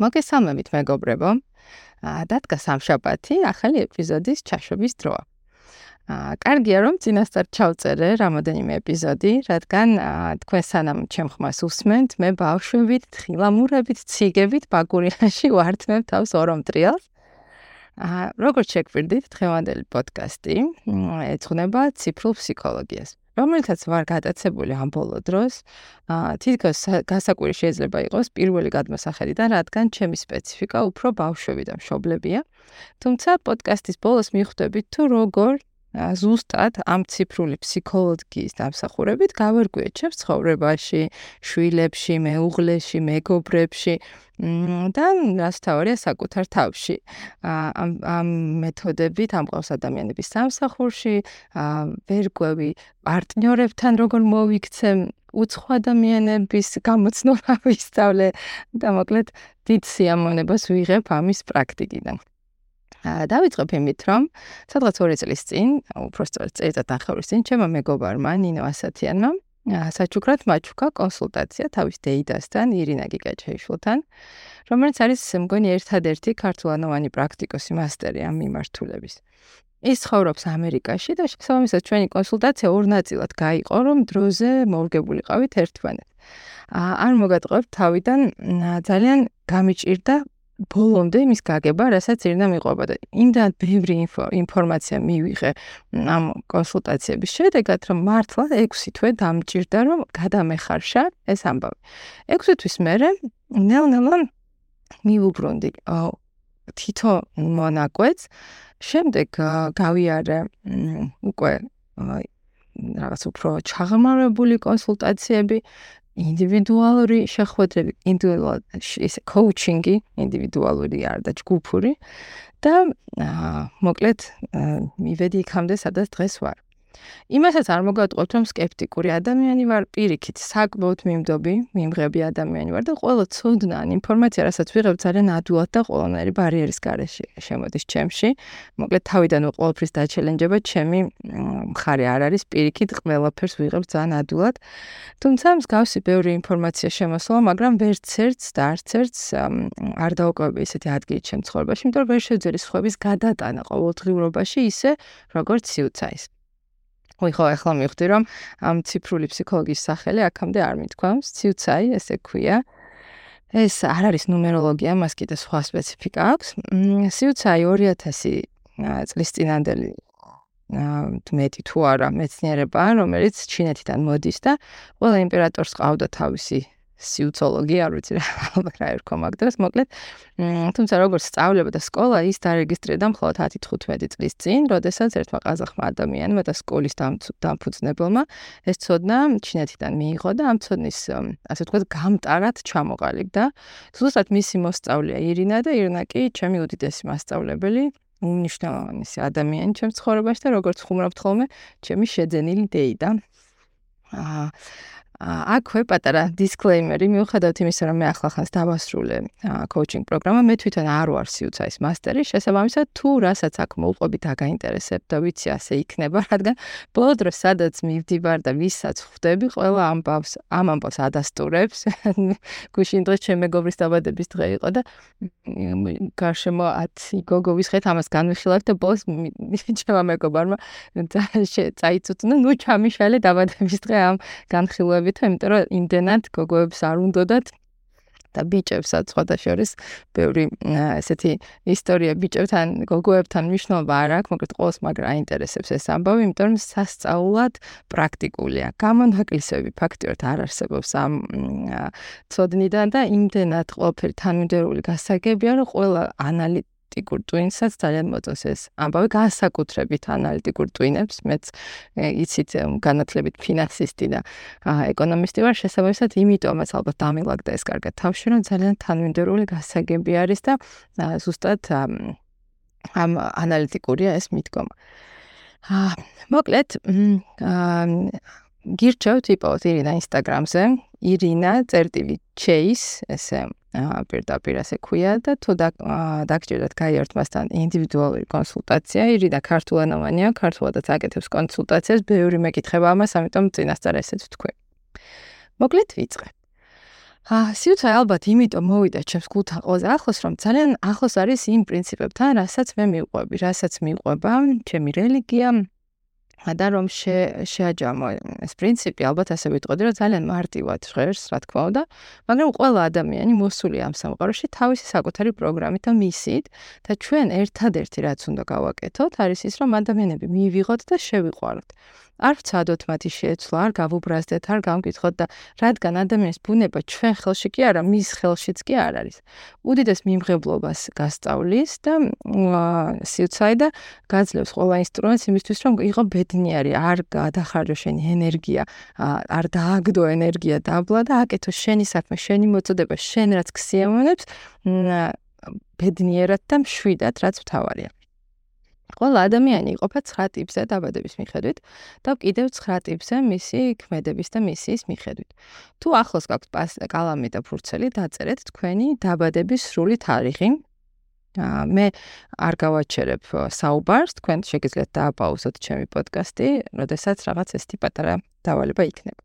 მოგესალმებით მეგობრებო. დადგა სამშაბათი, ახალი ეპიზოდის ჩაშვების დროა. კარგია რომ წინასწარ ჩავწერე რამოდენიმე ეპიზოდი, რადგან თქვენ სანამ ჩემ ხმას უსმენთ, მე ბავშვებით, თხილამურებით, ციგებით ბაგურიაში ვართმევ თავს ორომტრიალს. აა, როგორც შეგვირდით, დღევანდელი პოდკასტი ეძღვნება ციფრულ ფსიქოლოგიას. რომელთაც ვარ გადაცებული ამ ბოლო დროს, თითქოს გასაკვირი შეიძლება იყოს პირველი გადმოსახედიდან, რადგან ჩემი სპეციფიკა უფრო ბავშვები და მშობლებია. თუმცა პოდკასტის ბოლოს მიხვდებით თუ როგორ ზუსტად ამ ციფრული ფსიქოლოგიის დამსახურებით გავარკვიეთ ჩემს ცხოვრებაში, შვილებში, მეუღლეში, მეგობრებში და რასთავარია საკუთარ თავში. ამ ამ მეთოდებით ამ ყავს ადამიანების სამსახურში, ვერკვევი პარტნიორებთან როგორ მოვიქცემ უცხო ადამიანების გამოცნობა ვისწავლე და მოკლედ დიდ სიამოვნებას ვიღებ ამის პრაქტიკიდან. დავიწყებ იმით, რომ სადღაც 2 წლის წინ, უბრალოდ წელიწად ახალ წინ, ჩემო მეგობარმა ნინო ასათიანმა საჩუქრად მაჩუქა კონსულტაცია თავის დეიდასთან, ირინა გიგაჩეიშვილთან, რომელიც არის მგონი ერთადერთი ქართულანოვანი პრაქტიკოსი მასტერი ამ მიმართულების. ის ცხოვრობს ამერიკაში და შესაბამისად ჩვენი კონსულტაცია ორ ნაწილად გაიყო, რომ დროზე მოვგებულიყავით ერთმანეთს. არ მოგატყობთ თავიდან ძალიან გამიჭირდა ბოლომდე იმის გაგება, რასაც ირნა მიყვება და იმდან ბევრი ინფორმაცია მივიღე ამ კონსულტაციების შედეგად, რომ მართლა 6 თვე დამჭირდა, რომ გადამეხარშა ეს ამბავი. 6 თვის მერე ნელ-ნელა მივუბრუნდი თითო მონაკვეთს. შემდეგ გავიარე უკვე რაღაც უფრო ჩაღრმავებული კონსულტაციები ინდივიდუალური შეხვედრები, ინდივიდუალური ისე კოუჩინგი, ინდივიდუალური არ და ჯგუფური და მოკლედ მივედი იქამდე, სადაც დღეს ვარ. იმასაც არ მოგატყობთ, რომ скеპტიკური ადამიანი ვარ, პირიქით, საკმაოდ მიმდობი, მიმღები ადამიანი ვარ და ყველა ცოდნან ინფორმაცია, რასაც ვიღებ, ძალიან ადვილად და ყველანაირი ბარიერის გარეშე შემოდის ჩემში. მოკლედ, თავიდან ყველაფრის დაჩელენჯება ჩემი მხარე არ არის, პირიქით, ყველაფერს ვიღებ ძალიან ადვილად. თუმცა მსგავსი ბევრი ინფორმაცია შემოსულა, მაგრამ ვერც ერთს და არც ერთს არ დაუკავები ესეთი ადგილი ჩემ ცხოვრებაში, იმიტომ რომ ვერ შეძირი სხვების გადატანა ყოველდღიურობაში ისე, როგორც სიუცაის. Ой, ხო, ახლა მივხვდი, რომ ამ ციფრული ფსიქოლოგიის სახელი აქამდე არ მithქვამს, ცივცაი, ესე ქვია. ეს არ არის ნუმეროლოგია, მას კიდე სხვა სპეციფიკა აქვს. ცივცაი 2000 წლის წინანდელი მეტი თუ არა მეცნიერება, რომელიც ჩინეთიდან მოდის და ყველა იმპერატორს ყავდა თავისი სიუცოლოგი, არ ვიცი რა რა ერქვა მაგ დროს, მოკლედ. თუმცა როგორც სწავლება და სკოლა ის დარეგისტრირდა მხოლოდ 10-15 წლის წინ, როდესაც ერთმა ყაზახმა ადამიანმა და სკოლის დამფუძნებელმა ეს ცოდნა ჩინეთიდან მიიღო და ამ ცოდნის ასე ვთქვათ გამტარად ჩამოყალიბდა. ზუსტად მისი მოსწავლეა ირინა და ირინა კი ჩემი უდიდესი მასწავლებელი. უნიშნავანი ადამიანი ჩემს ცხოვრებაში და როგორც ხუმრავთ ხოლმე, ჩემი შეძენილი დეიდა. აა აქვე პატარა დისკლეიმერი მიუხედავად იმისა რომ მე ახლა ხანს დავასრულე კოუჩინგ პროგრამა მე თვითონ არ ვარ სიუცაის მასტერი შესაბამისად თუ რასაც აქ მოუყვებით აგაინტერესებ და ვიცი ასე იქნება რადგან ბოლო დროს სადაც მივდივარ და ვისაც ხვდები ყველა ამბავს ამ ამბავს ადასტურებს. გუშინ დღეს ჩემ მეგობრის დაბადების დღე იყო და გარშემო 10 გოგო ვისხეთ ამას განვიხილავთ და ბოლოს ჩემ მეგობარმა წაიწუთნა ნუ ჩამიშალე დაბადების დღე ამ განხილვები გაგებით, იმიტომ რომ იმდენად გოგოებს არ უნდათ და ბიჭებსაც სხვადასხვა ბევრი ესეთი ისტორია ბიჭებთან, გოგოებთან მნიშვნელობა არ აქვს, მოკლედ ყოველს მაგრა აინტერესებს ეს ამბავი, იმიტომ რომ სასწაულად პრაქტიკულია. გამონაკლისები ფაქტიურად არ არსებობს ამ ცოდნიდან და იმდენად ყველაფერი თანმიმდევრული გასაგებია, რომ ყველა ანალიტიკა ანალიტიკურ ტვინსაც ძალიან მოწონს ეს ამბავი. განსაკუთრებით ანალიტიკურ ტვინებს. მეც იცით განათლებით ფინანსისტი და ეკონომისტი ვარ. შესაბამისად იმიტომაც ალბათ დამილაგდა ეს კარგად თავში რომ ძალიან თანმიმდევრული გასაგები არის და ზუსტად ამ ანალიტიკურია ეს მიდგომა. აა მოკლედ აა გირჩევთ იპოვოთ ირინა ინსტაგრამზე ირინა წერტილი ჩეის ესე პირდაპირ ასე ქვია და თუ დაგჭირდათ გაიართ მასთან ინდივიდუალური კონსულტაცია ირინა ქართულენოვანია ქართულადაც აკეთებს კონსულტაციას ბევრი მეკითხება ამას ამიტომ წინასწარ ესეც ვთქვი მოკლედ ვიწყებ აა სიუცე ალბათ იმიტომ მოვიდა ჩემს გულთან ყველაზე ახლოს, რომ ძალიან ახლოს არის იმ პრინციპებთან, რასაც მე მივყვები, რასაც მივყვება ჩემი რელიგია, და რომ შეაჯამო ეს პრინციპი ალბათ ასე ვიტყოდი რომ ძალიან მარტივად ჟღერს რა თქმა უნდა. მაგრამ ყველა ადამიანი მოსული ამ სამყაროში თავისი საკუთარი პროგრამით და მისით და ჩვენ ერთადერთი რაც უნდა გავაკეთოთ არის ის რომ ადამიანები მივიღოთ და შევიყვაროთ არ ვცადოთ მათი შეცვლა, არ გავუბრაზდეთ, არ გამკითხოთ და რადგან ადამიანის ბუნება ჩვენ ხელში კი არა, მის ხელშიც კი არ არის. უდიდეს მიმღებლობას გასწავლის და სიუცაი და გაძლევს ყველა ინსტრუმენტს იმისთვის, რომ იყო ბედნიერი, არ გადახარჯო შენი ენერგია, არ დააგდო ენერგია დაბლა და აკეთო შენი საქმე, შენი მოწოდება, შენ რაც ქსიამოვნებს ბედნიერად და მშვიდად, რაც მთავარია. ყველა ადამიანი იყოფა 9 ტიპზე დაბადების მიხედვით და კიდევ 9 ტიპზე მისი ქმედების და მისიის მიხედვით. თუ ახლოს გაქვთ კალამი და ფურცელი, დაწერეთ თქვენი დაბადების სრული თარიღი. აა მე არ გავაჩერებ საუბარს, თქვენ შეგიძლიათ დააპაუზოთ ჩემი პოდკასტი, როდესაც რაღაც ესეთი პატარა დავალება იქნება.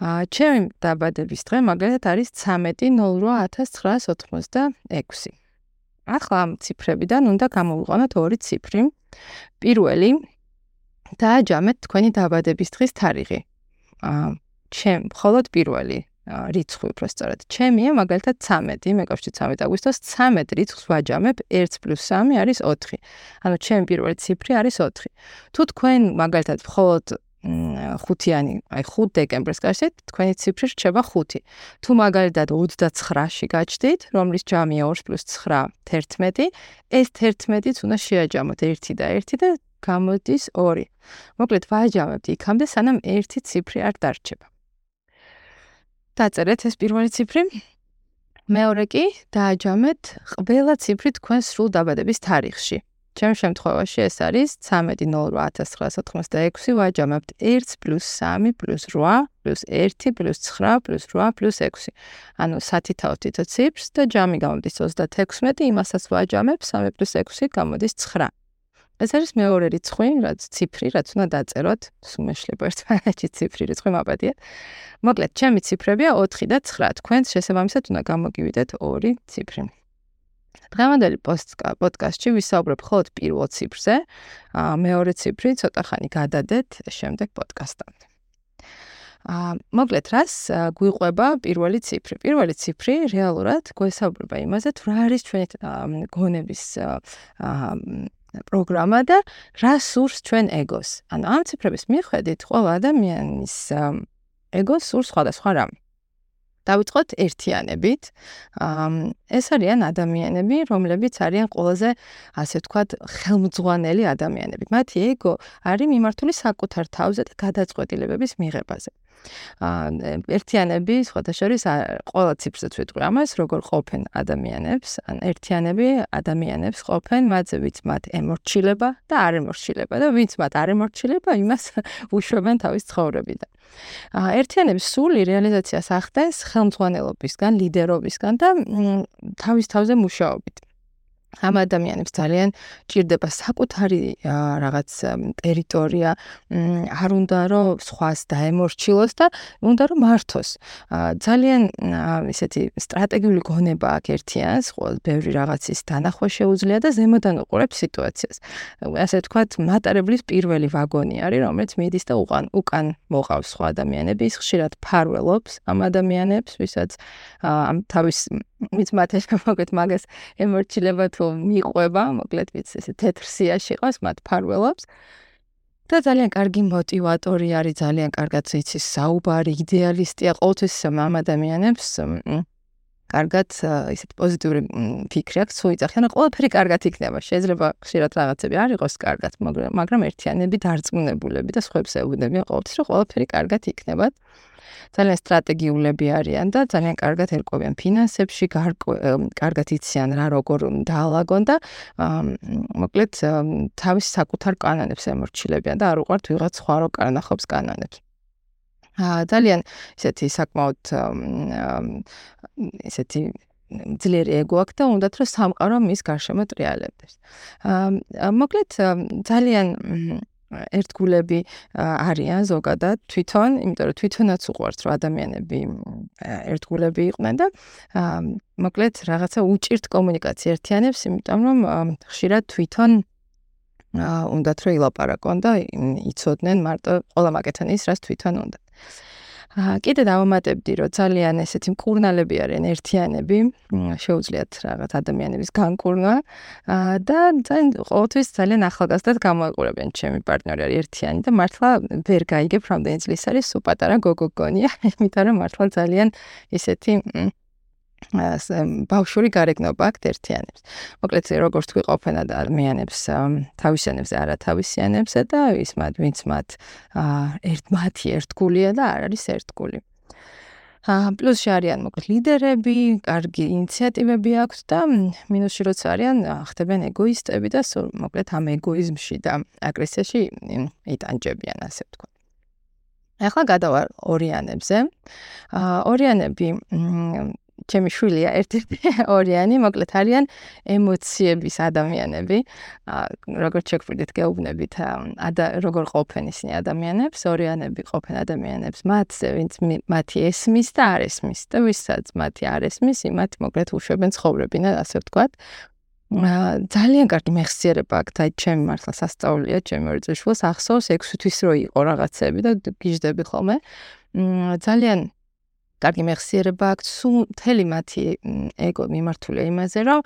აა ჩემი დაბადების დღე მაგალითად არის 13.08.1986. ახლა ამ ციფრებიდან უნდა გამოვიყენოთ ორი ციფრი. პირველი დააჯამეთ თქვენი დაბადების დღის თარიღი. აა ჩემ მხოლოდ პირველი რიცხვი უბრალოდ. ჩემია მაგალითად 13, მე გავშჩი 13 აგვისტოს 13 რიცხვს ვაჯამებ 1 + 3 არის 4. ანუ ჩემი პირველი ციფრი არის 4. თუ თქვენ მაგალითად მხოლოდ ხუთიანი, აი 5 დეკემბერს გაჩდით, თქვენი ციფრი რჩება 5. თუ მაგალითად 29-ში გაჩდით, რომლის ჯამია 2 + 9 11, ეს 11-იც უნდა შეაჯამოთ 1 და 1 და გამოდის 2. მოკლედ ვაჯამებთ იქამდე, სანამ ერთი ციფრი არ დარჩება. დაწერეთ ეს პირველი ციფრი. მეორე კი დააჯამეთ ყველა ციფრი თქვენ სრულ დაბადების თარიღში. ჩემ შემთხვევაში ეს არის 13.08.1986 ვაჯამებთ 1 + 3 + 8 + 1 + 9 + 8 + 6. ანუ სათითაო თითო ციფრს და ჯამი გამოდის 36, იმასაც ვაჯამებ 3 + 6 გამოდის 9. ეს არის მეორე რიცხვი, რაც ციფრი, რაც უნდა დაწეროთ. სუმეშლება ერთმანეთში ციფრი რიცხვი მაპატიეთ. მოკლედ, ჩემი ციფრებია 4 და 9. თქვენ შესაბამისად უნდა გამოგივიდეთ ორი ციფრი. დღევანდელი პოდკასტში ვისაუბრებ მხოლოდ პირველ ციფრზე. მეორე ციფრი ცოტა ხანი გადადეთ შემდეგ პოდკასტამდე. აა მოკლედ რას გვიყვება პირველი ციფრი? პირველი ციფრი რეალურად გვესაუბრება იმაზე, თუ რა არის ჩვენი გონების პროგრამა და რა სურს ჩვენ ეგოს. ანუ ამ ციფრების მიხედვით ყველა ადამიანის ეგო სურს სხვადასხვა რამე. დავიწყოთ ერთიანებით. ეს არიან ადამიანები, რომლებიც არიან ყველაზე, ასე ვთქვათ, ხელმძღვანელი ადამიანები. მათი ეგო არის მიმართული საკუთარ თავზე და გადაწყვეტილებების მიღებაზე. ერთიანები, სხვათა შორის, ყველა ციფრსაც ვიტყვი ამას, როგორ ყოფენ ადამიანებს, ან ერთიანები ადამიანებს ყოფენ, მათზე ვიც მათ ემორჩილება და არ ემორჩილება და ვინც მათ არ ემორჩილება, იმას უშვებენ თავის ცხოვრებიდან. აა ერთიანების სული რეალიზაციას ახდენს ხელმძღვანელობისგან, ლიდერობისგან და თავის თავზე მუშაობით. ამ ადამიანებს ძალიან ჭირდება საკუთარი რაღაც ტერიტორია, არ უნდა რომ სხვას დაემორჩილოს და უნდა რომ მართოს. ძალიან ისეთი სტრატეგიული გონება აქვს ერთიანს, ყოველ ბევრი რაღაცის დანახვა შეუძლია და ზემოდან უყურებს სიტუაციას. ასე ვთქვათ, მატარებლის პირველი ვაგონი არის, რომელიც მიდის და უკან უკან მოყავს სხვა ადამიანები, ის ხშირად ფარველობს ამ ადამიანებს, ვისაც ამ თავის ვიც მათ მოკლედ მაგას ემორჩილება თუ მიყვება, მოკლედ ვიც ესე თეთრ სიაში ყავს მათ ფარველობს. და ძალიან კარგი мотиваტორი არის, ძალიან კარგად იცის საუბარი, იდეალისტია ყოველთვის ამ ადამიანებს კარგად ისეთ პოზიტიური ფიქრი აქვს, თუ იძახიან, ყველაფერი კარგად იქნება. შეიძლება ხშირად რაღაცები არ იყოს კარგად, მაგრამ მაგრამ ერთიანები დარწმუნებულები და სხვებს ეუბნებიან ყოველთვის, რომ ყველაფერი კარგად იქნება. ძალიან სტრატეგიულები არიან და ძალიან კარგად ერკვევიან ფინანსებში, კარგად იციან რა როგორ დაალაგონ და მოკლედ თავის საკუთარ კანონებს ემორჩილებიან და არ უყვართ ვიღაც სხვა რო კანახობს კანონებს. აა ძალიან ისეთი საკმაოდ ისეთი ძლიერი ეგო აქვს და უნდათ რომ სამყარო მის გარშემო ტრიალებდეს. აა მოკლედ ძალიან ერთგულები არიან ზოგადად თვითონ, იმიტომ რომ თვითონაც უყვართ რომ ადამიანები ერთგულები იყვნენ და მოკლედ რაღაცა უჭირთ კომუნიკაცია ერთიანებს, იმიტომ რომ ხშირად თვითონ უნდათ რომ ილაპარაკონ და იცოდნენ მარტო ყველა მაგეთან ის რაც თვითონ უნდათ. კიდე დავამატებდი, რომ ძალიან ესეთი მკურნალები არიან ერთიანები, შეუძლიათ რაღაც ადამიანების განკურნა და ძალიან ყოველთვის ძალიან ახალგაზრდად გამოიყურებიან ჩემი პარტნიორი არის ერთიანი და მართლა ვერ გაიგებ რამდენი წლის არის სულ პატარა გოგოგონია, იმიტომ რომ მართლა ძალიან ესეთი ბავშვური გარეგნობა აქვს ერთიანებს. მოკლედ როგორც თქვი ყოფენ ადამიანებს თავისიანებს არა თავისიანებს და ის მათ ვინც მათ ერთ მათი ერთგულია და არ არის ერთგული. აა პლუსში არიან მოკლედ ლიდერები, კარგი ინიციატივები აქვს და მინუსში როცა არიან ხდებიან ეგოისტები და მოკლედ ამ ეგოიზმში და აგრესიაში იტანჯებიან ასე ვთქვათ. ახლა გადავა ორიანებზე. აა ორიანები ჩემი შვილია ერთ-ერთი ორიანი, მოკლედ არიან ემოციების ადამიანები. აა როგორც შეგვიძლიათ გეუბნებით, ადა როგორ ყოფენ ისინი ადამიანებს, ორიანები ყოფენ ადამიანებს, მათზე ვინც მათი ესმის და არ ესმის და ვისაც მათი არ ესმის, იმათ მოკლედ უშვებენ ცხოვრებინა, ასე ვთქვათ. აა ძალიან კარგი მეხსიერება აქვს, აი ჩემი მართლა სასწაულია, ჩემი ორი წელს ახსოვს 6 თვის რო იყო რაღაცები და გიждები ხოლმე. მ ძალიან კარგი მეხსიერება აქვს, სულ მთელი მათი ეგო მიმართულია იმაზე, რომ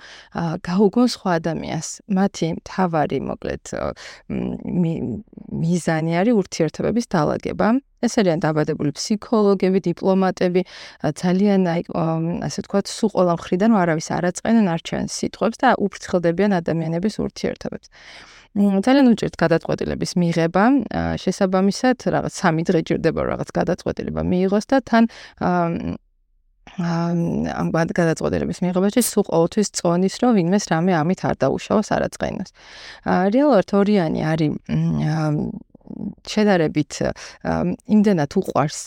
გაუგონ სხვა ადამიანს. მათი თავარი, მოკლედ, მიზანი არის ურთიერთობების დაალაგება. ეს არიან დაბადებული ფსიქოლოგები, დიპლომატები, ძალიან აი ასე ვთქვათ, სულ ყველა მხრიდან არავის არაწყენენ არჩევენ სიტყვებს და უფრთხილდებიან ადამიანების ურთიერთობებს. ძალიან უჭირთ გადაწყვეტილების მიღება. შესაბამისად, რაღაც სამი დღე ჭირდება რაღაც გადაწყვეტილება მიიღოს და თან ამ გადაწყვეტილების მიღებაში სულ ყოველთვის წონის, რომ ვინმეს რამე ამით არ დაუშავოს არაწყენოს. რეალურად ორიანი არის შედარებით იმდენად უყვარს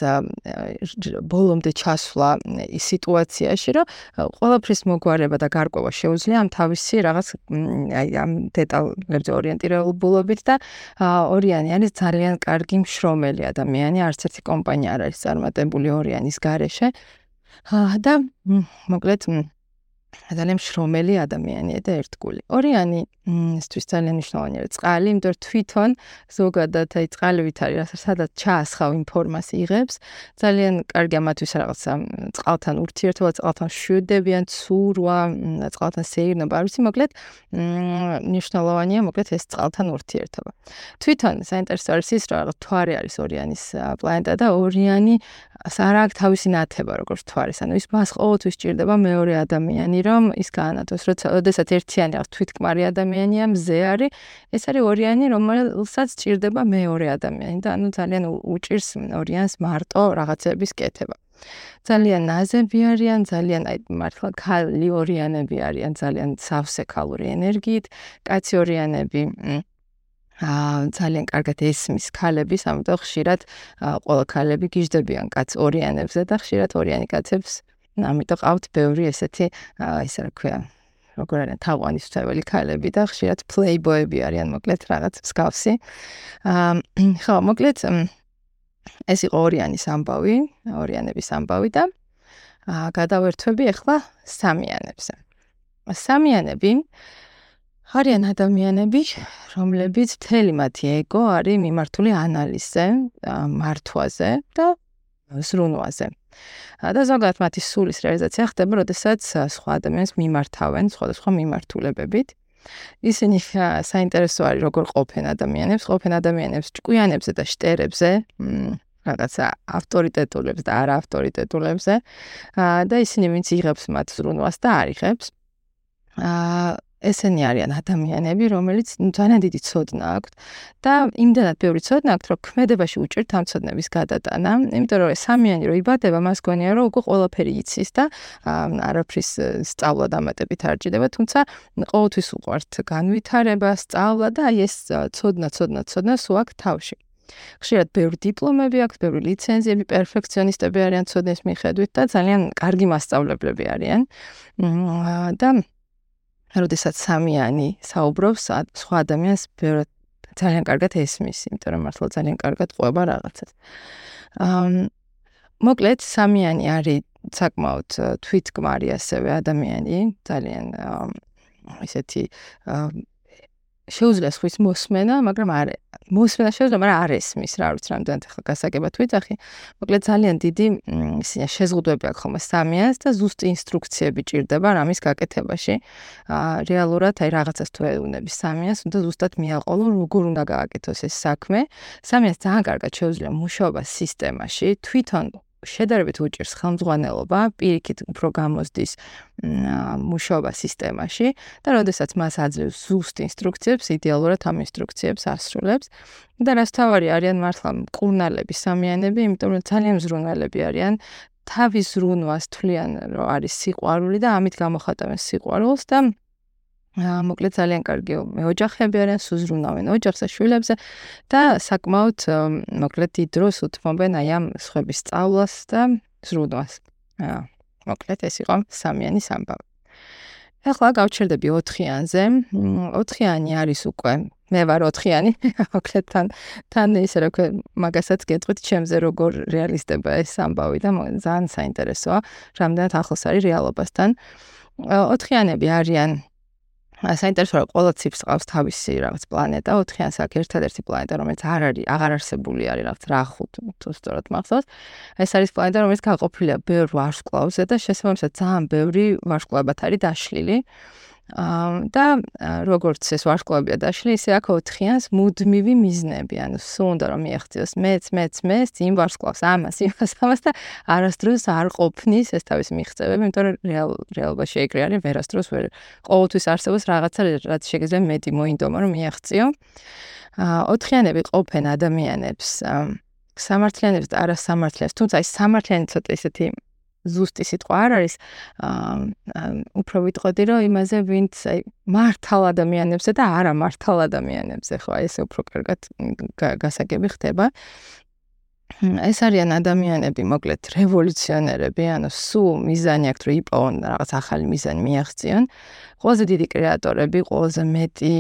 ბოლომდე ჩასვლა ის სიტუაციაში, რომ ყველაფრის მოგვარება და გარკვევა შეუძლია ამ თავისი რაღაც აი ამ დეტალებზე ორიენტირებულობით და ორიანი არის ძალიან კარგი მშრომელი ადამიანი, არც ერთი კომპანია არ არის წარმატებული ორიანის გარეშე. და მოკლედ ძალიან მშრომელი ადამიანია და ერთგული. ორიანი ისთვის ძალიან მნიშვნელოვანია წყალი, იმიტომ რომ თვითონ ზოგადად აი წყალივით არის სადაც ჩაასხავ ინფორმაციას იღებს. ძალიან კარგი ამათვის რაღაცა წყალთან ურთიერთობა, წყალთან შვიდებიან, ცურვა, წყალთან სეირნობა, ვიცი, მოკლედ მნიშვნელოვანია მოკლედ ეს წყალთან ურთიერთობა. თვითონ საინტერესო არის ის, რომ თვარი არის ორიანის პლანეტა და ორიანი არა აქვს თავისი ნათება, როგორც თვარის. ანუ ის მას ყოველთვის ჭირდება მეორე ადამიანი, რომ ის გაანათოს, როცა ოდესაც ერთიანი აქვს თვითკმარი ადამიანია, მზე არის, ეს არის ორიანი, რომელსაც ჭირდება მეორე ადამიანი და ანუ ძალიან უჭირს ორიანს მარტო რაღაცების კეთება. ძალიან ნაზები არიან, ძალიან აი მართლა ქალი ორიანები არიან, ძალიან სავსე ქალური ენერგიით, კაცი ორიანები აა ძალიან კარგად ესმის ქალების, ამიტომ ხშირად ყველა ქალები გიждდებიან კაც ორიანებზე და ხშირად ორიანი კაცებს, ამიტომ ყავთ ბევრი ესეთი ისე რა ქვია, როგორ არის თავანის თველი ქალები და ხშირად პლეიბოები არიან, მოკლედ რაღაც მსგავსი. აა ხო, მოკლედ ეს იყო ორიანის ამბავი, ორიანების ამბავი და აა გადავერთვები ახლა სამიანებზე. სამიანები არიან ადამიანები, რომლებიც მთელი მათი ეგო არის მიმართული ანალიზზე, მართვაზე და ზრუნვაზე. და ზოგადად მათი სულის რეალიზაცია ხდება, როდესაც სხვა ადამიანს მიმართავენ სხვადასხვა მიმართულებებით. ისინი საინტერესო არის როგორ ყოფენ ადამიანებს, ყოფენ ადამიანებს ჭკვიანებზე და შტერებზე, რაღაცა ავტორიტეტულებს და არა ავტორიტეტულებზე. და ისინი ვინც იღებს მათ ზრუნვას და არიღებს. აა ესენი არიან ადამიანები, რომელიც ძალიან დიდი ცოდნა აქვთ და იმდანაც ბევრი ცოდნა აქვთ, რომ ქმედებაში უჭირთ ამ ცოდნების გადატანა, იმიტომ რომ სამიანი რო იბადება, მას გონია რომ უკვე ყველაფერი იცის და არაფრის სწავლა დამატებით არ ჭირდება, თუმცა ყოველთვის უყვართ განვითარება, სწავლა და აი ეს ცოდნა, ცოდნა, ცოდნა სულ აქვს თავში. ხშირად ბევრი დიპლომები აქვს, ბევრი ლიცენზიები, პერფექციონისტები არიან ცოდნის მიხედვით და ძალიან კარგი მასწავლებლები არიან. და როდესაც სამიანი საუბრობს სხვა ადამიანს ბევრად ძალიან კარგად ესმის, იმიტომ რომ მართლა ძალიან კარგად ყვება რაღაცას. აა მოკლედ სამიანი არის საკმაოდ თვითგმარი ასევე ადამიანი, ძალიან ისეთი შეუძლია ხვის მოსმენა, მაგრამ არ მოსმენა შეუძლია, მაგრამ არ ესმის, რა ვიცი, რამდენად ახლა გასაგებად ვიძახი. მოკლედ ძალიან დიდი ისია შეზღუდვები აქვს ხოლმე სამიანს და ზუსტი ინსტრუქციები ჭირდება რამის გაკეთებაში. აა რეალურად აი რაღაცას თუ ეუნები სამიანს, უნდა ზუსტად მიაყოლო, როგორ უნდა გააკეთოს ეს საქმე. სამიანს ძალიან კარგად შეუძლია მუშაობა სისტემაში, თვითონ შედარებით უჭირს ხელმძღვანელობა, პირიქით უფრო გამოსდის მუშაობა სისტემაში და როდესაც მას აძლევს ზუსტ ინსტრუქციებს, იდეალურად ამ ინსტრუქციებს ასრულებს. და რაც თავარი არიან მართლა მკურნალები, სამიანები, იმიტომ რომ ძალიან ზრუნვალები არიან. თავის ზრუნვას თვლიან, რომ არის სიყვარული და ამით გამოხატავენ სიყვარულს და მოკლედ ძალიან კარგი მეოჯახები არიან, სუზრუნავენ ოჯახს და შვილებზე და საკმაოდ მოკლედ დიდ დროს უთმობენ აი ამ სხვების სწავლას და ზრუნვას. აა მოკლედ ეს იყო სამიანის ამბავი. ახლა გავჩერდები 4-იანზე. 4-იანი არის უკვე მე ვარ 4-იანი. მოკლედ თან თან ისე რა მაგასაც გეტყვით ჩემზე როგორ რეალისტება ეს ამბავი და ძალიან საინტერესოა. რამდენად ახლოს არის რეალობასთან. 4-იანები არიან საინტერესოა ყველა ციფრს ყავს თავისი რაღაც პლანეტა, 4-იან საქ ერთადერთი პლანეტა, რომელიც არ არის, აღარ არსებული არის რაღაც რახუთ, თუ სწორად მახსოვს. ეს არის პლანეტა, რომელიც გაყოფილია ბევრ ვარსკვლავზე და შესაბამისად ძალიან ბევრი ვარსკვლავად არის დაშლილი. და როგორც ეს ვარსკვლავია დაშლი, ისე აქ ოთხიანს მუდმივი მიზნები, ანუ სულ უნდა რომ მიაღწიოს მეც, მეც, მეც, იმ ვარსკვლავს, ამას, იმას, ამას და არასდროს არ ყოფნის ეს თავის მიღწევები, იმიტომ რომ რეალ რეალობაში ეგრე არის, ვერასდროს ვერ ყოველთვის არსებობს რაღაცა, რაც შეგიძლია მეტი მოინდომა რომ მიაღწიო. აა ოთხიანები ყოფენ ადამიანებს სამართლიანებს და არასამართლიანებს, თუმცა ეს სამართლიანი ცოტა ისეთი ზუსტი სიტყვა არ არის. აა უფრო ვიტყოდი რომ იმაზე ვინც აი მართალ ადამიანებზე და არა მართალ ადამიანებზე ხო აი ესე უფრო კარგად გასაგები ხდება. ეს არიან ადამიანები, მოკლედ რევოლუციონერები, ანუ სულ მიზანი აქვს რომ იპოვონ რაღაც ახალი მიზანი მიაღწიონ. ყველაზე დიდი კრეატორები, ყველაზე მეტი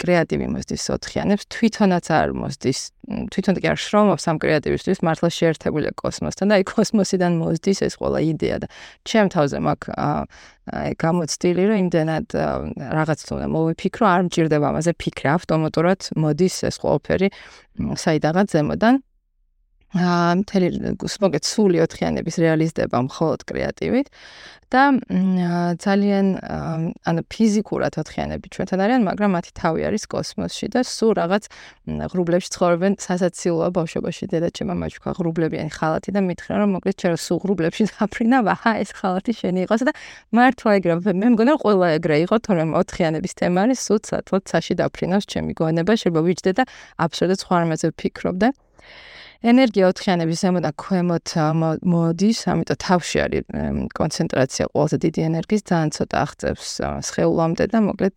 კრეატივი მოსდის ოთხიანებს, თვითონაც არ მოსდის, თვითონ კი არ შრომობს ამ კრეატივისთვის, მართლა შეერთებულია კოსმოსთან და აი კოსმოსიდან მოსდის ეს ყველა იდეა და ჩემ თავზე მაქვს გამოცდილი რომ იმდენად რაღაც თქმა მოვიფიქრო, არ მჭირდება ამაზე ფიქრი, ავტომატურად მოდის ეს ყველაფერი საიდანაც ზემოდან. აა მთელი მოგეთ სული ოთხიანების რეალიზდება მხოლოდ კრეატივით და ძალიან ანუ ფიზიკურად ოთხიანები ჩვენთან არიან, მაგრამ მათი თავი არის კოსმოსში და სულ რაღაც ღრუბლებში ცხოვრობენ სასაცილოა ბავშვობაში. დედაჩემ მაჩქა ღრუბლებიანი ხალათი და მითხრა რომ მოგეთ ჩვენ სულ ღრუბლებში დაფრინა ვაჰა ეს ხალათი შენი იყოს და მართლა ეგრე მე მგონა ყველა ეგრე იყო თორემ ოთხიანების თემა არის სულ სათვალ ცაში დაფრინავს ჩემი გონება შეიძლება ვიჯდე და აბსოლუტურად სხვა რამაზე ვფიქრობ და ენერგია ოთხიანების ზემოდან ქვემოთ მოდის, ამიტომ თავში არის კონცენტრაცია ყველაზე დიდი ენერგიის, ძალიან ცოტა აღწევს სხეულამდე და მოკლედ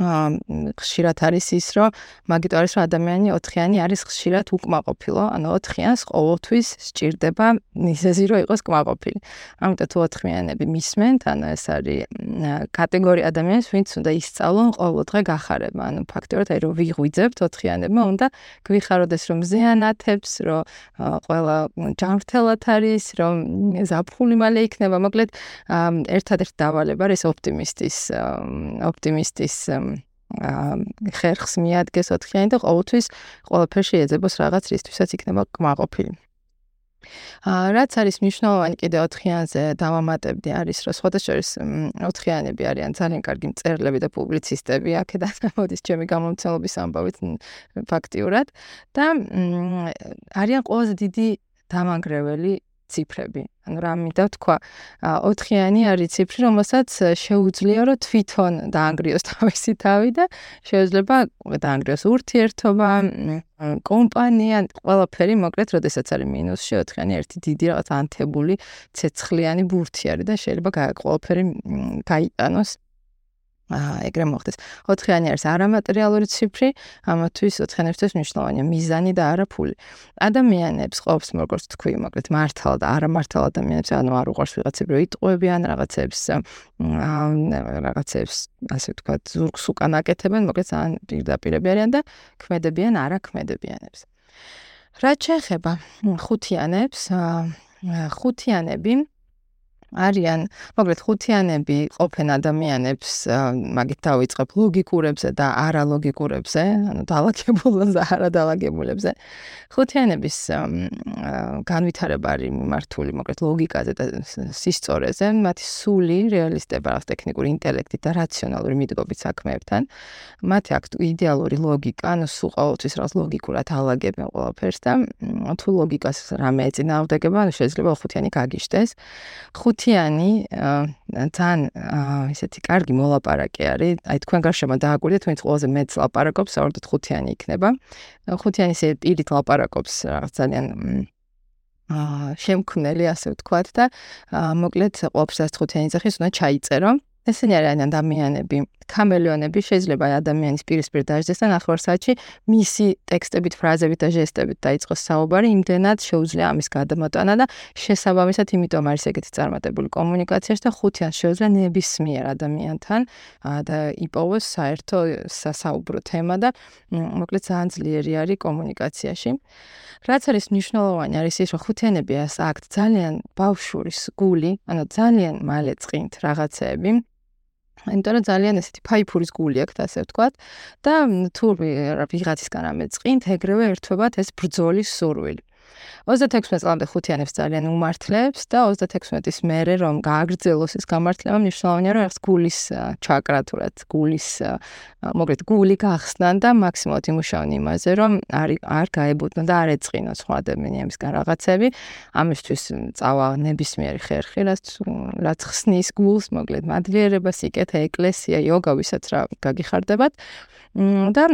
ხშირად არის ის, რომ მაგით არის რომ ადამიანი ოთხიანი არის ხშირად უკმაყოფილო, ანუ ოთხიანს ყოველთვის სჭირდება მიზეზი რომ იყოს კმაყოფილი. ამიტომ თუ ოთხიანები მისმენთ, ანუ ეს არის კატეგორია ადამიანის, ვინც უნდა ისწავლონ ყოველდღე გახარება. ანუ ფაქტობრივად აი რომ ვიღვიძებთ ოთხიანებმა, უნდა გვიხაროდეს რომ ზეანათებს, რომ ყველა ჯანმრთელად არის, რომ ზაფხული მალე იქნება. მოკლედ ერთადერთი დავალება არის ოპტიმისტის ოპტიმისტის ხერხს მიადგეს ოთხიანი და ყოველთვის ყველაფერში ეძებოს რაღაც რისთვისაც იქნება კმაყოფილი. რაც არის მნიშვნელოვანი კიდე ოთხიანზე დავამატებდი არის რომ სხვადასხვა ოთხიანები არიან ძალიან კარგი მწერლები და პუბლიცისტები აქედან მოდის ჩემი გამომცემლობის ამბავით ფაქტიურად და არიან ყველაზე დიდი დამანგრეველი ციფრები. ანუ რა მინდა თქვა, ოთხიანი არის ციფრი, რომელსაც შეუძლია რომ თვითონ დაანგრიოს თავისი თავი და შეიძლება დაანგრიოს ურთიერთობა, კომპანია, ყველაფერი, მოკლედ, როდესაც არის მინუსში ოთხიანი ერთი დიდი რაღაც ანთებული ცეცხლიანი ბურთი არის და შეიძლება ყველაფერი გაიტანოს ეგრე მოხდეს. 4-იანი არის არამატერიალური ციფრი, ამათვის 4-იანებისთვის მნიშვნელოვანია მიზანი და არა ფული. ადამიანებს ყოფს, როგორც თქვი, მოკლედ მართალ და არამართალ ადამიანებს, ანუ არ უყურს ვიღაცები რო იტყუებიან რაღაცებს, რაღაცებს, ასე ვთქვათ, ზურგს უკან აკეთებენ, მოკლედ ან პირდაპირები არიან და ქმედებიან არაქმედებიანებს. რაც შეეხება ხუთიანებს, ხუთიანები არიან, მოკლედ ხუთიანები ყოფენ ადამიანებს, მაგით დავიწყებ ლოგიკურებზე და არალოგიკურებზე, ანუ დაალაგებულებზე და არადაალაგებულებზე. ხუთიანების განვითარება არის მიმართული, მოკლედ ლოგიკაზე და სისწორეზე, მათი სული რეალისტება, ტექნიკური ინტელექტი და რაციონალური მიდგომით საქმეებთან. მათი აქ იდეალური ლოგიკა, ანუ სულ ყოველთვის რაღაც ლოგიკურად აალაგებენ ყველაფერს და თუ ლოგიკას რამე ეწინააღმდეგება, შეიძლება ხუთიანი გაგიშდეს. ხუთი ხუთიანი ძალიან ესეთი კარგი მოლაპარაკე არის. აი თქვენ გარშემო დააკვირდეთ, ვინც ყველაზე მეტს ლაპარაკობს, საერთოდ ხუთიანი იქნება. ხუთიანი ესე პირით ლაპარაკობს რაღაც ძალიან აა შემქმნელი ასე ვთქვათ და მოკლედ ყოფს ეს ხუთიანი ძახის უნდა ჩაიწერო. ესენი არიან ადამიანები, კამელეონები, შეიძლება ადამიანის პირისპირ დაждდეს და ნახევარ საათში მისი ტექსტებით, ფრაზებით და ჟესტებით დაიწყოს საუბარი, იმდენად შეუძლია ამის გადამოტანა და შესაბამისად, იმიტომ არის ეგეთი წარმატებული კომუნიკაციაში და ხუთიან შეუძლია ნებისმიერ ადამიანთან და იპოვოს საერთო სასაუბრო თემა და მოკლედ ძალიან ძლიერი არის კომუნიკაციაში. რაც არის მნიშვნელოვანი არის ის, რომ ხუთიანები აქ ძალიან ბავშურის გული, ანუ ძალიან მალე წინთ რაღაცეები იმიტომ რომ ძალიან ესეთი ფაიფურის გული აქვს ასე ვთქვათ. და თუ ვიღაცისგან ამეწყინთ ეგრევე ერთვებათ ეს ბრძოლის სურვილი 36 წლამდე ხუთიანებს ძალიან უმართლებს და 36-ის მერე რომ გააგრძელოს ეს გამართლება მნიშვნელოვანია რომ ეს გულის ჩაკრა თუ რაც გულის მოგეთ გული გახსნან და მაქსიმალურად იმუშაონ იმაზე რომ არ არ გაებუდნო და არ ეწყინო სხვა ადამიანებისგან რაღაცები ამისთვის წავა ნებისმიერი ხერხი რაც რაც ხსნის გულს მოგეთ მადლიერება სიკეთე ეკლესია იოგა ვისაც რა გაგიხარდებათ. და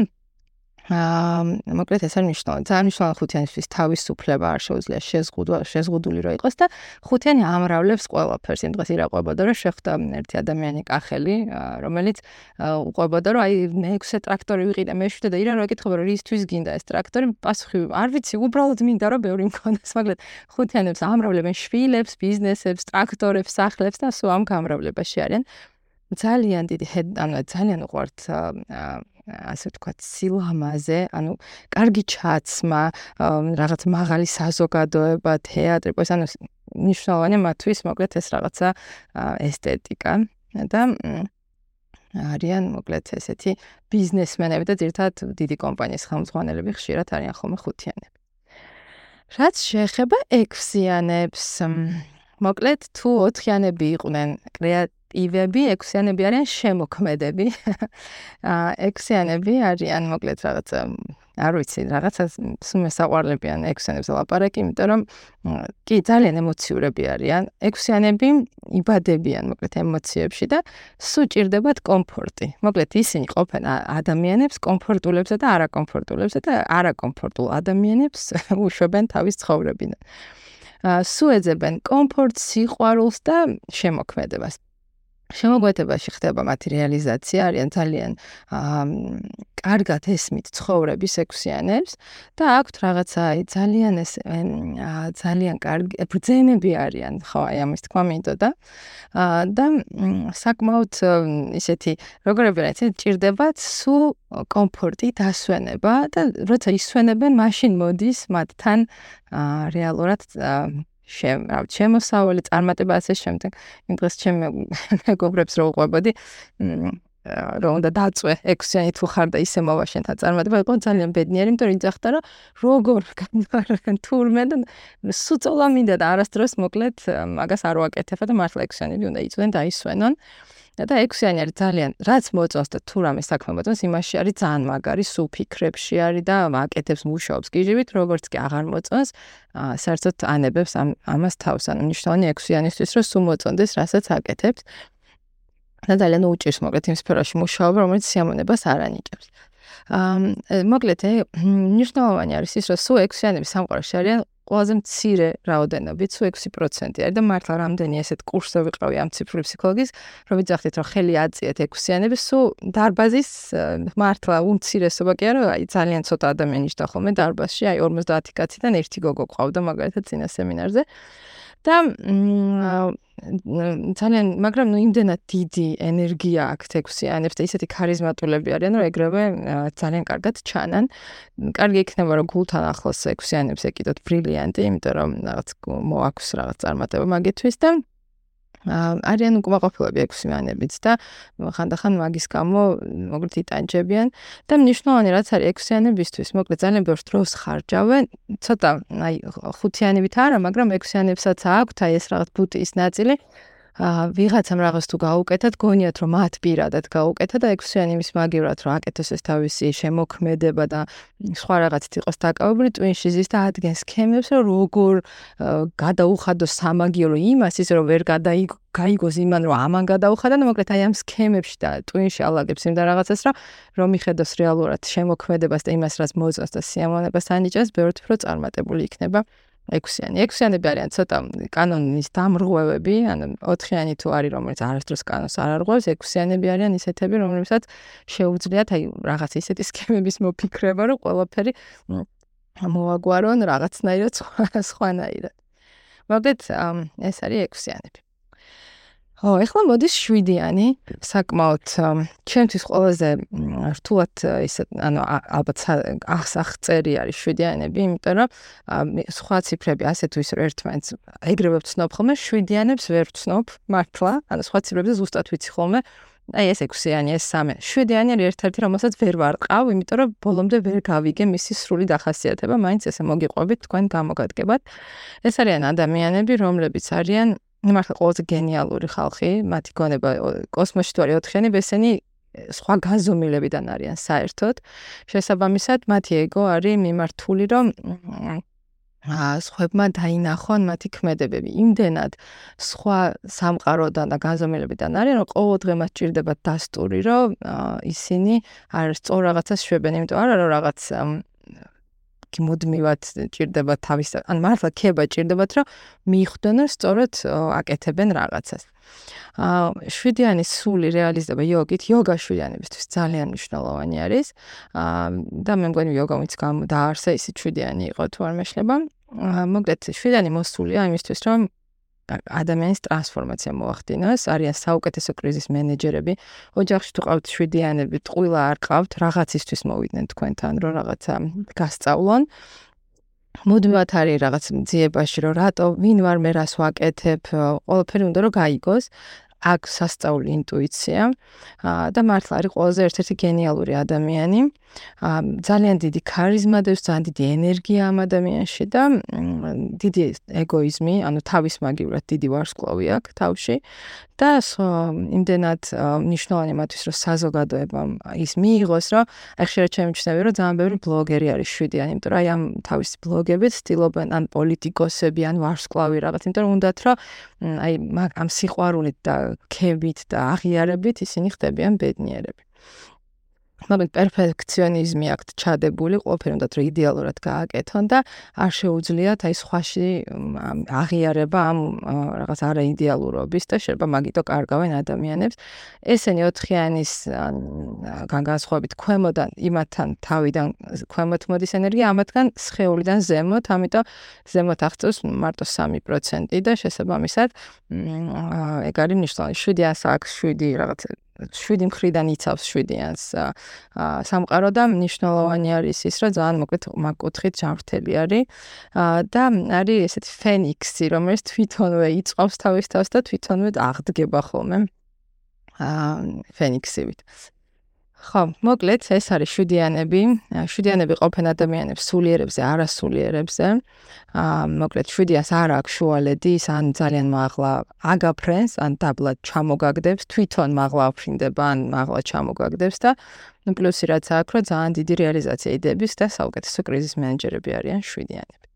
აა მოკლედ ეს არის მნიშვნელოვანი. ძალიან მნიშვნელოვანი ხუთიანისთვის თავისუფლება არ შეუძლია შეზღუდვა, შეზღუდული რო იყოს და ხუთიანი ამრავლებს ყველაფერს. იმ დღეს ირაყვებოდა რომ შეხვდა ერთი ადამიანი კახელი, რომელიც უყვებოდა რომ აი მე 6 ტრაქტორი ვიყიდე, მე 7 და ირა რო ეკითხება რომ რისთვის გინდა ეს ტრაქტორი? პასუხი არ ვიცი, უბრალოდ მინდა რომ ბევრი მქონდეს. მოკლედ ხუთიანებს ამრავლებენ შვილებს, ბიზნესებს, ტრაქტორებს, სახლებს და სულ ამ გამრავლებაში არიან. ძალიან დიდი ანუ ძალიან უყვართ აა ასე ვთქვათ, სილამაზე, ანუ კარგი ჩაცმა, რაღაც მაღალი საზოგადოება, თეატრი, ეს ანუ ნიშნავენ მათთვის, მოკლედ ეს რაღაცა ესთეტიკა და არიან მოკლედ ესეთი ბიზნესმენები და ერთად დიდი კომპანიის ხელმძღვანელები ხშირად არიან ხოლმე ხუთიანები. რაც შეეხება ექვსიანებს, მოკლედ თუ ოთხიანები იყვნენ კრეატ ივები ექვსიანები არიან შემოქმედები. აა ექვსიანები არიან მოკლედ რაღაც არ ვიცი, რაღაცა სულ საყვარლებიან ექვსიანებს ლაპარაკი, იმიტომ რომ კი ძალიან ემოციურები არიან. ექვსიანები იბადებიან მოკლედ ემოციებში და სულ ჭირდებათ კომფორტი. მოკლედ ისინი ყოფენ ადამიანებს კომფორტულებსა და არაკომფორტულებსა და არაკომფორტულ ადამიანებს უშვებენ თავის ცხოვრებიდან. აა სულ ეძებენ კომფორტს, სიყვარულს და შემოქმედებას. შემოგვეთებაში ხდება მათი რეალიზაცია, არიან ძალიან აა კარგად ესმით ცხოვრების ექვსიანებს და აქვთ რაღაცა აი ძალიან ეს ძალიან კარგი ბრძენები არიან, ხო, აი ამის თქმა მინდოდა. აა და საკმაოდ ისეთი როგორები რა ისე ჭირდებათ სულ კომფორტი დასვენება და როცა ისვენებენ, მაშინ მოდის მათთან აა რეალურად აა შენ რა შემოსავალი წარმატება ასე შემდეგ. იმ დღეს ჩემ მეგობრებს რო უყვებოდი რომ უნდა დაწვე ექვსიანი თუ ხარ და ისე მოვა შენთან წარმატება იყო ძალიან ბედნიერი იმიტომ რომ იძახდა რომ როგორ განვარგან თურმე და სუწოლა მინდა და არასდროს მოკლედ მაგას არ ვაკეთებ და მართლა ექვსიანები უნდა იწვენ და ისვენონ და ექვსიანი არის ძალიან რაც მოწონს და თუ რამე საქმე მოწონს იმაში არის ძალიან მაგარი სულ ფიქრებში არის და აკეთებს მუშაობს გიჟივით როგორც კი აღარ მოწონს საერთოდ ანებებს ამ ამას თავს ანუ ნიშნავენ ექვსიანისთვის რომ სულ მოწონდეს რასაც აკეთებს და ძალიან უჭირს მოკლედ იმ სფეროში მუშაობა რომელიც სიამონებას არ ანიჭებს. აა მოკლედ ნიშნავენი არის ის რომ სულ ექვსიანების სამყაროში არიან ყველაზე მცირე რაოდენობით, თუ 6% არის და მართლა რამდენი ესეთ კურსზე ვიყავი ამ ციფრული ფსიქოლოგიის, რომ ვიძახდით, რომ ხელი აწიეთ 6-იანების, სულ დარბაზის მართლა უმცირესობა კი არა, აი ძალიან ცოტა ადამიანი შეხდა ხოლმე დარბაზში, აი 50 კაციდან ერთი გოგო ყავდა მაგალითად წინა სემინარზე. და ძალიან მაგრამ ნუ იმდენად დიდი ენერგია აქვს ექვსიანებს და ისეთი ქარიზმატულები არიან რომ ეგრევე ძალიან კარგად ჩანან. კარგი იქნება რომ გულთან ახლოს ექვსიანებს ეკიდოთ ბრილიანტი, იმიტომ რომ რაღაც მოაქვს რაღაც წარმატება მაგისთვის და არიან უკმაყოფილები ექვსიანებიც და ხანდახან მაგის გამო მოკლედ იტანჯებიან და მნიშვნელოვანი რაც არის ექვსიანებისთვის მოკლედ ძალიან ბევრ დროს ხარჯავენ. ცოტა აი ხუთიანებით არა მაგრამ ექვსიანებსაც აქვთ აი ეს რაღაც ბუტის ნაწილი ვიღაცამ რაღაც თუ გაუკეთათ, გონიათ რომ მათ პირადად გაუკეთა და ექვსიანი მის მაგივრად რომ აკეთოს ეს თავისი შემოქმედება და სხვა რაღაცით იყოს დაკავებული, ტვინში ზის და ადგენს სქემებს, რომ როგორ გადაუხადოს სამაგირო იმას, ის რომ ვერ გადაიგო გაიგოს იმან რომ ამან გადაუხადა და მოკლედ აი ამ სქემებში და ტვინში ალაგებს იმ და რაღაცას რა რომ მიხედოს რეალურად შემოქმედებას და იმას რაც მოწონს და სიამოვნებას ანიჭებს, ბევრთ უფრო წარმატებული იქნება. ექვსიანი. ექვსიანები არიან ცოტა კანონის დამრღვევები, ანუ ოთხიანი თუ არის, რომელიც არასდროს კანონს არ არღვევს, ექვსიანები არიან ისეთები, რომლებსაც შეუძლიათ აი რაღაც ისეთი სქემების მოფიქრება, რომ ყველაფერი მოაგვარონ რაღაცნაირად სხვანაირად. მოგეთ ეს არის ექვსიანები. ო, ეხლა მოდის 7-იანი, საკმაოდ ჩემთვის ყველაზე რთულად ისე, ანუ ალბათ აღსახწერი არის 7-იანები, იმიტომ რომ სხვა ციფრები ასე თუ ისე ერთმანეთს ეგრევე ვცნობ ხოლმე, 7-იანებს ვერ ვცნობ მართლა, ანუ სხვა ციფრებზე ზუსტად ვიცი ხოლმე. აი ეს 6-იანი, ეს 3. 7-იანი არის ერთ-ერთი, რომელსაც ვერ ვარყავ, იმიტომ რომ ბოლომდე ვერ გავიგე მისი სრული დახასიათება, მაინც ესე მოგიყვებით თქვენ გამოგადგებათ. ეს არიან ადამიანები, რომლებიც არიან მართლა ყველაზე გენიალური ხალხი, მათი გონება კოსმოსში თუ არის ოთხიანი, ესენი სხვა განზომილებიდან არიან საერთოდ. შესაბამისად, მათი ეგო არის მიმართული, რომ აა სხვებმა დაინახონ მათი ქმედებები. იმდენად სხვა სამყაროდან და განზომილებიდან არიან, რომ ყოველდღე მათ ჭირდება დასტური, რომ ისინი არ სწორ რაღაცას შვებენ, იმიტომ არა რომ რაღაც მოდმივად ჭირდება თავის ან მართლა ქება ჭირდებათ რომ მიხვდნენ რომ სწორად აკეთებენ რაღაცას. აა შვიდიანი სული რეალიზდება იოგით, იოგა შვიდიანებისთვის ძალიან მნიშვნელოვანი არის. აა და მე მგონი იოგა ვინც დაარსა ისე შვიდიანი იყო თუ არ მეშლება. აა მოგდეთ შვიდიანი მოსულია იმისთვის რომ ადამიანის ტრანსფორმაცია მოახდინოს, არიან საუკეთესო კრიზის მენეჯერები. ოჯახში თუ ყავთ შვიდიანები, ტყუილა არ ყავთ, რაღაცისთვის მოვიდნენ თქვენთან, რომ რაღაცა გასწავლონ. მუდმივად არის რაღაც ძიებაში, რომ რატო, ვინ ვარ მე რას ვაკეთებ, ყველაფერი უნდა რომ გაიგოს. აქვს სასწაული ინტუიცია და მართლა არის ყველაზე ერთ-ერთი გენიალური ადამიანი. ძალიან დიდი ქარიზმა და ძალიან დიდი ენერგია ამ ადამიანში და დიდი ეგოიზმი, ანუ თავის მაგივრად დიდი ვარსკვლავი აქვს თავში და იმდენად ნიშნავენ მათთვის რომ საზოგადოებამ ის მიიღოს რომ აი შეიძლება ჩემჩნევი რომ ძალიან ბევრი ბლოგერი არის შვიდიანი იმიტომ რომ აი ამ თავის ბლოგებით ცდილობენ ან პოლიტიკოსები ან ვარსკვლავი რაღაც იმიტომ რომ უნდათ რომ აი ამ სიყვარულით და ქებით და აღიარებით ისინი ხდებიან ბედნიერები მაგრამ პერფექციონიზმი აქვს ჩადებული, ყველაფერი უნდა თქო იდეალურად გააკეთონ და არ შეუძლიათ აი სხვაში აღიარება ამ რაღაც არაიდეალურობის და შეიძლება მაგიტო კარგავენ ადამიანებს. ესენი ოთხიანის განსხვავებით ქვემოდან იმათთან თავიდან ქვემოთ მოდის ენერგია, ამათგან სხეულიდან ზემოთ, ამიტომ ზემოთ აღწევს მარტო 3% და შესაბამისად ეგ არის ნიშნავენ 7-ას აქვს 7 რაღაც 7 მხრიდან იცავს 7-იანს სამყარო და მნიშვნელოვანი არის ის, რომ ძალიან მოკლედ მაგკუთხით ჯანმრთელი არის და არის ესეთი ფენიქსი, რომელიც თვითონვე იწყობს თავის თავს და თვითონვე აღდგება ხოლმე. აა ფენიქსივით. ხო, მოკლედ ეს არის შვიდიანები. შვიდიანები ყოფენ ადამიანებს სულიერებზე, არასულიერებზე. აა მოკლედ შვიდიანს არ აქვს შუალედი, ან ძალიან მაღლა აგაფრენს, ან დაბლად ჩამოგაგდებს, თვითონ მაღლა აფრინდება, ან მაღლა ჩამოგაგდებს და პლუსი რაც აქვს, რომ ძალიან დიდი რეალიზაცია იდეების და საუკეთესო კრიზის მენეჯერები არიან შვიდიანები.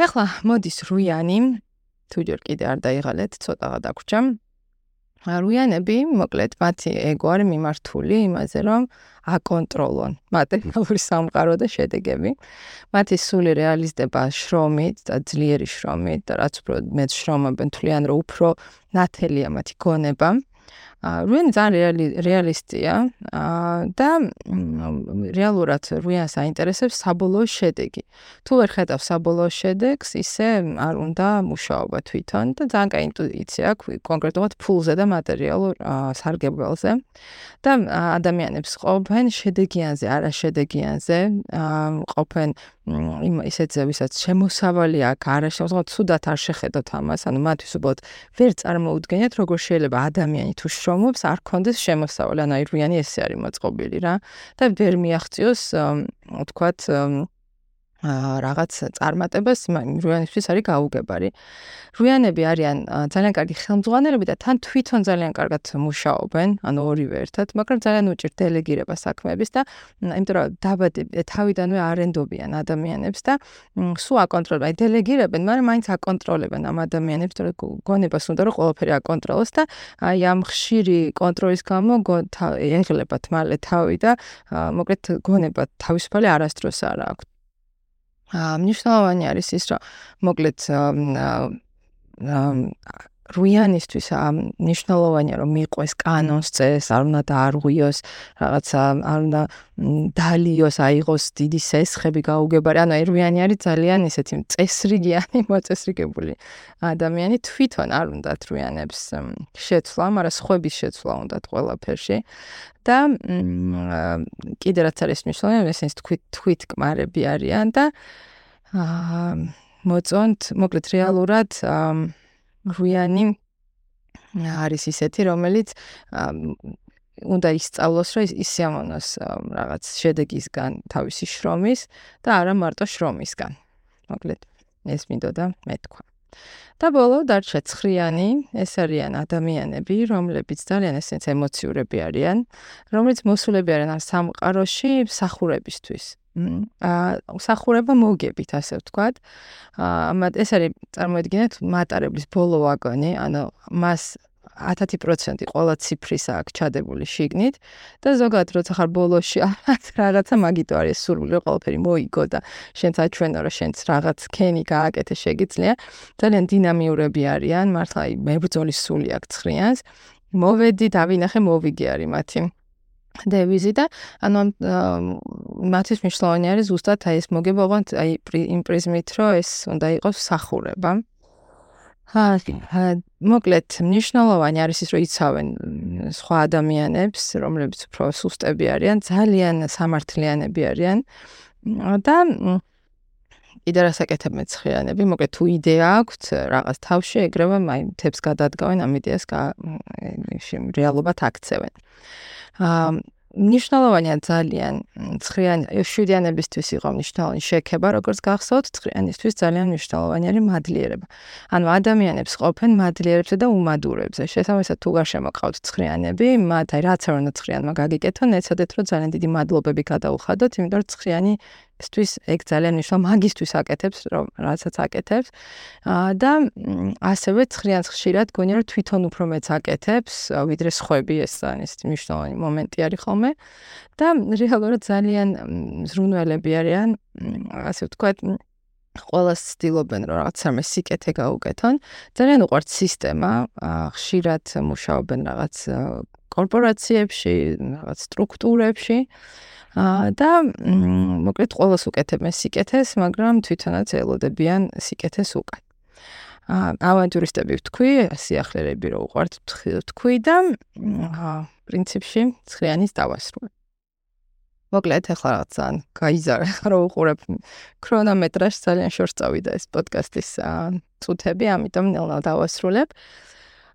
ეხლა მოდის რუიანი. თუ ჯერ კიდე არ დაიღალეთ, ცოტაღა დაგვრჩა. რუიანები, მოკლედ, მათი ეგო არის მიმართული იმაზე, რომ აკონტროლონ მატერიალური სამყარო და შედეგები. მათი სული რეალიზდება შრომით და ძლიერი შრომით და რაც უფრო მეც შრომობენ, თვლიან, რომ უფრო ნათელია მათი გონება. რუენი ძალიან რეალისტია და რეალურად რუიანს აინტერესებს საბოლოო შედეგი. თუ ვერ ხედავს საბოლოო შედეგს, ისე არ უნდა მუშაობა თვითონ და ძალიან კაი ინტუიცია აქვს კონკრეტულად ფულზე და მატერიალურ სარგებლზე. და ადამიანებს ყოფენ შედეგიანზე, არა შედეგიანზე, ყოფენ იმ ისეთზე, ვისაც შემოსავალი აქვს, არა შემოსავალი, თუდად არ შეხედოთ ამას, ანუ მათთვის უბრალოდ ვერ წარმოუდგენიათ, როგორ შეიძლება ადამიანი თუ შრომობს, არ კონდეს შემოსავალი, ანუ აირვიანი ესე არის მოწყობილი რა. და ვერ მიაღწიოს, თქვათ, რაღაც წარმატებას რუიანისთვის არის გაუგებარი. რუიანები არიან ძალიან კარგი ხელმძღვანელები და თან თვითონ ძალიან კარგად მუშაობენ, ანუ ორივე ერთად, მაგრამ ძალიან უჭირთ დელეგირება საქმეების და იმიტომ რომ დაბადი თავიდანვე არენდობიან ადამიანებს და სულ აკონტროლებენ, აი დელეგირებენ, მაგრამ მაინც აკონტროლებენ ამ ადამიანებს, თორე გონებას უნდა რომ ყველაფერი აკონტროლოს და აი ამ ხშირი კონტროლის გამო ეღლებათ მალე თავი და მოკლედ გონება თავისუფალი არასდროს არ აქვს. მნიშვნელოვანი არის ის, რომ მოკლედ რუიანისთვის მნიშვნელოვანია რომ მიყვეს კანონს წეს, არ უნდა დაარღვიოს რაღაცა, არ უნდა დალიოს, აიღოს დიდი სესხები გაუგებარი. ანუ რუიანი არის ძალიან ისეთი წესრიგიანი, მოწესრიგებული ადამიანი თვითონ არ უნდა რუიანებს შეცვლა, მაგრამ სხვების შეცვლა უნდა ყველაფერში. და კიდე რაც არის მნიშვნელოვანი, ესენს თქვით თქვით კმარები არიან და აა მოწონთ, მოკლედ რეალურად რუიანი არის ისეთი, რომელიც უნდა ისწავლოს, რომ ის სიამონოს რაღაც შედეგისგან თავისი შრომის და არა მარტო შრომისგან. მოკლედ ეს მინდოდა მეთქვა. და ბოლო დარჩა ცხრიანი, ეს არიან ადამიანები, რომლებიც ძალიან ესეც ემოციურები არიან, რომლებიც მოსულები არიან სამყაროში მსახურებისთვის. აა მსახურება მოგებით, ასე ვთქვათ. აა ეს არის წარმოედგინეთ მატარებლის ბოლო ვაგონი, ანუ მას 10% ყველა ციფრის აქვს ჩადებული შიგნით და ზოგადად როცა ხარ ბოლოში რაღაცა მაგიტო არის სურვილი ყველაფერი მოიგო და შენც აჩვენო რომ შენც რაღაც კენი გააკეთე შეგიძლია. ძალიან დინამიურები არიან მართლა მებრძოლის სული აქვს ხრიანს მოვედი დავინახე მოვიგე არის მათი დევიზი და ანუ მათთვის მნიშვნელოვანი არის ზუსტად აი ეს მოგება ვანთ აი იმ პრიზმით რომ ეს უნდა იყოს სახურება. აა მოკლედ მნიშვნელოვანი არის ის რომ იცავენ სხვა ადამიანებს რომლებიც უფრო სუსტები არიან ძალიან სამართლიანები არიან. და კიდე რასაკეთებენ ცხიანები მოკლედ თუ იდეა აქვთ რაღაც თავში ეგრევე აი თებს გადადგავენ ამ იდეას რეალობად აქცევენ. აა ნიშნულოვანია ძალიან ცხრიან შვიდიანებისთვის იყო ნიშნულოვანი შექება როგორც გახსოვთ ცხრიანისთვის ძალიან ნიშნულოვანი არის მადლიერება. ანუ ადამიანებს ყოფენ მადლიერებზე და უმადურებზე. შესაბამისად თუ გარშემოყავთ ცხრიანები მათ აი რაც არ უნდა ცხრიანმა გაგიკეთონ ეცადეთ რომ ძალიან დიდი მადლობები გადაუხადოთ იმიტომ რომ ცხრიანი ისთვის ეგ ძალიან მნიშვნელოვანი მაგისტვის აკეთებს რომ რასაც აკეთებს. და ასევე ცხრიანს ხშირად გონია რომ თვითონ უფრო მეც აკეთებს ვიდრე სხვები ეს არის მნიშვნელოვანი მომენტი არის ხოლმე. და რეალურად ძალიან ზრუნველები არიან ასე ვთქვათ ყოველს ცდილობენ რომ რაღაც სამე სიკეთე გაუკეთონ. ძალიან უყვართ სისტემა ხშირად მუშაობენ რაღაც კორპორაციებში რაღაც სტრუქტურებში და მოკლედ ყოველს უკეთებენ სიკეთეს, მაგრამ თვითონაც ელოდებიან სიკეთეს უკან. ავანტურისტები ვთქვი, სიახლეები რო უყვართ ვთქვი და პრინციპში ცხრიანის დავასრულე. მოკლედ ახლა რაღაც ან გაიზარ რო უყურებ ქრონომეტრაჟს ძალიან შორს წავიდა ეს პოდკასტის წუთები, ამიტომ ნელა დავასრულებ.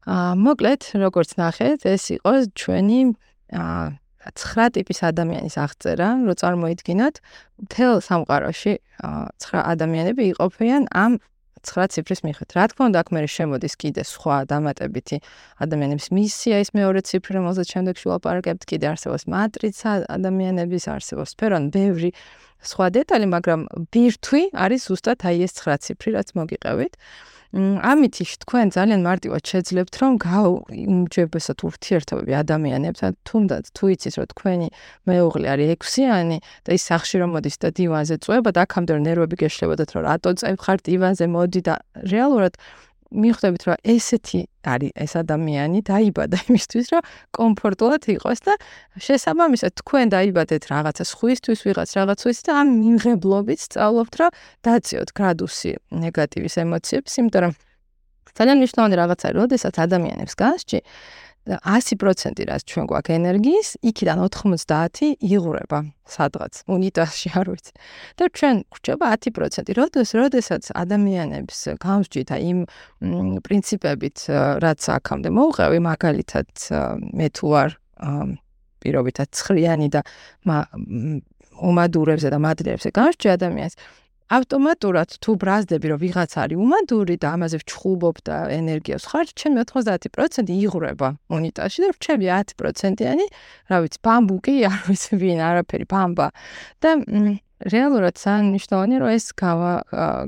აა მოკლედ როგორც ნახეთ, ეს იყო ჩვენი აა 9 ტიპის ადამიანის აღწერა, რო წარმოიდგინოთ, მთელ სამყაროში 9 ადამიანები იყოფიან ამ 9 ციფრის მიხედვით. რა თქმა უნდა, აქ მე შემოდის კიდე სხვა დამატებითი ადამიანების მისია, ის მეორე ციფრი, რომელზეც შემდეგ შევაპარაკებთ, კიდე არსებობს მატრიცა ადამიანების, არსებობს სფერონ, ბევრი სხვა დეტალი, მაგრამ ბირთვი არის ზუსტად აი ეს 9 ციფრი, რაც მოგიყევით. ამით ის თქვენ ძალიან მარტივად შეძლებთ რომ გაუმჯობესოთ ურთიერთობები ადამიანებთან, თუნდაც თუ იცით რომ თქვენი მეუღლე არის ექვსიანი და ის სახში რომ მოდის და დივანზე წვება და აქამდე ნერვები გეშლებოდათ რომ რატო წევხარ დივანზე მოდი და რეალურად მიხვდებით რომ ესეთი არის ეს ადამიანი დაიბადა იმისთვის რომ კომფორტულად იყოს და შესაბამისად თქვენ დაიბადეთ რაღაცა სხვისთვის ვიღაც რაღაცის და ამ მიმღებლობით სწავლობთ რომ დაციოთ გრადუსი ნეგატივის ემოციებს იმიტომ რომ ძალიან მნიშვნელოვანი რაღაცა არის როდესაც ადამიანებს გასჭი 100% რაც ჩვენ გვაქვს ენერგიის, იქიდან 90 იღურება სადღაც უნიტაზში არ ვიცი. და ჩვენ გვჭება 10%. როდეს, როდესაც ადამიანებს გამსჯით აი იმ პრინციპებით, რაც აქამდე მოუღევი, მაგალითად მე თუ არ პირობითად ცხრიანი და უმადურებზე და მადლებზე გამსჯი ადამიანს, ავტომატურად თუ ბრაზდები რომ ვიღაც არის უმანდური და ამაზე ვჩხუბობ და ენერგიას ხარჯ, ჩემი 90% იღრება მონიტორში და რჩები 10%-იანი, რა ვიცი, ბამბუკი, არ ვიცი ვინ, არაფერი, ბამბა და რეალურად სანიშნავია რომ ეს გავა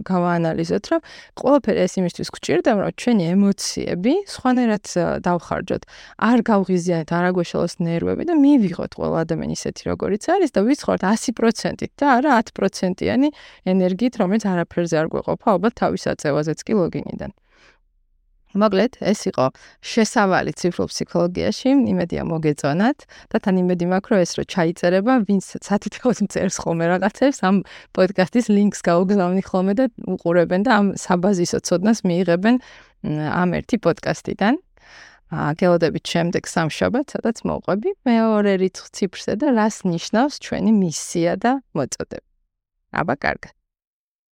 გავაანალიზოთ რომ ყველაფერი ეს იმისთვის გვჭირდება რომ ჩვენი ემოციები სხვანაირად დავხარჯოთ. არ გავღიზიანეთ არ აგვეშალოს ნერვები და მივიღოთ ყველა ადამიანი ისეთი როგორიც არის და ვიცხოვროთ 100%-ით და არა 10%-იანი ენერგიით რომელიც არაფერზე არ გვეყოფა ალბათ თავის აწევაზეც კი ლოგინიდან მოკლედ, ეს იყო შესავალი ციფრულ ფსიქოლოგიაში, იმედია მოგეწონათ და თან იმედი მაქვს, რომ ეს რო ჩაიწერება, ვინც სათითაოდ წერს ხოლმე რაღაცებს, ამ პოდკასტის ლინკს გაუგზავნი ხოლმე და უყურებენ და ამ საბაზისო ცოდნას მიიღებენ ამ ერთი პოდკასტიდან. აა გელოდებით შემდეგ სამშაბათს, სადაც მოყვები მეორე რიცხვ ციფრზე და რას ნიშნავს ჩვენი მისია და მოწოდება. აბა, კარგად.